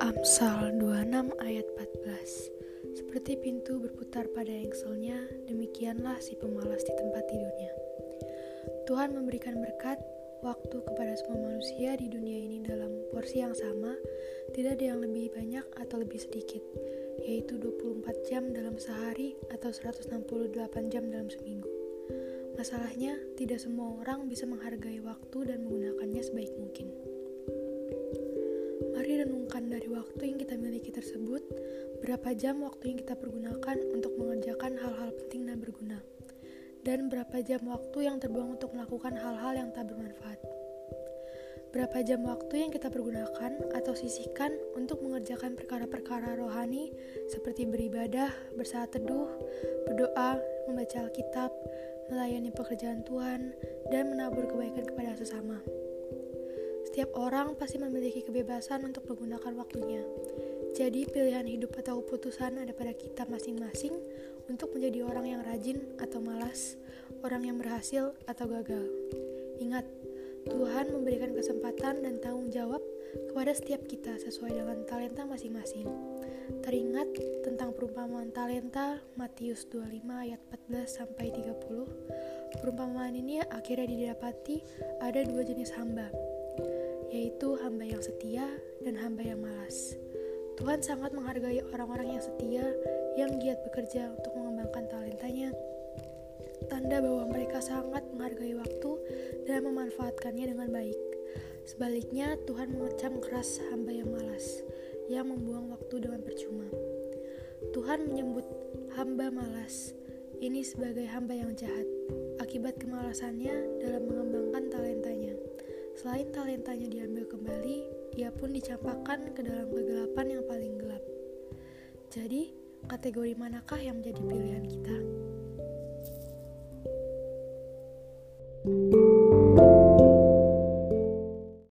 Amsal 26 ayat 14 Seperti pintu berputar pada engselnya, demikianlah si pemalas di tempat tidurnya. Tuhan memberikan berkat waktu kepada semua manusia di dunia ini dalam porsi yang sama, tidak ada yang lebih banyak atau lebih sedikit, yaitu 24 jam dalam sehari atau 168 jam dalam seminggu. Masalahnya, tidak semua orang bisa menghargai waktu dan menggunakannya sebaik mungkin. Mari renungkan dari waktu yang kita miliki tersebut, berapa jam waktu yang kita pergunakan untuk mengerjakan hal-hal penting dan berguna, dan berapa jam waktu yang terbuang untuk melakukan hal-hal yang tak bermanfaat. Berapa jam waktu yang kita pergunakan atau sisihkan untuk mengerjakan perkara-perkara rohani seperti beribadah, bersaat teduh, berdoa, membaca Alkitab, melayani pekerjaan Tuhan, dan menabur kebaikan kepada sesama. Setiap orang pasti memiliki kebebasan untuk menggunakan waktunya. Jadi, pilihan hidup atau keputusan ada pada kita masing-masing untuk menjadi orang yang rajin atau malas, orang yang berhasil atau gagal. Ingat, Tuhan memberikan kesempatan dan tanggung jawab kepada setiap kita sesuai dengan talenta masing-masing. Teringat tentang perumpamaan talenta Matius 25 ayat 14 sampai 30. Perumpamaan ini akhirnya didapati ada dua jenis hamba, yaitu hamba yang setia dan hamba yang malas. Tuhan sangat menghargai orang-orang yang setia yang giat bekerja untuk mengembangkan talentanya. Tanda bahwa mereka sangat menghargai waktu dan memanfaatkannya dengan baik. Sebaliknya, Tuhan mengecam keras hamba yang malas, yang membuang waktu dengan percuma. Tuhan menyebut hamba malas ini sebagai hamba yang jahat akibat kemalasannya dalam mengembangkan talentanya. Selain talentanya diambil kembali, ia pun dicampakkan ke dalam kegelapan yang paling gelap. Jadi, kategori manakah yang menjadi pilihan kita? thank you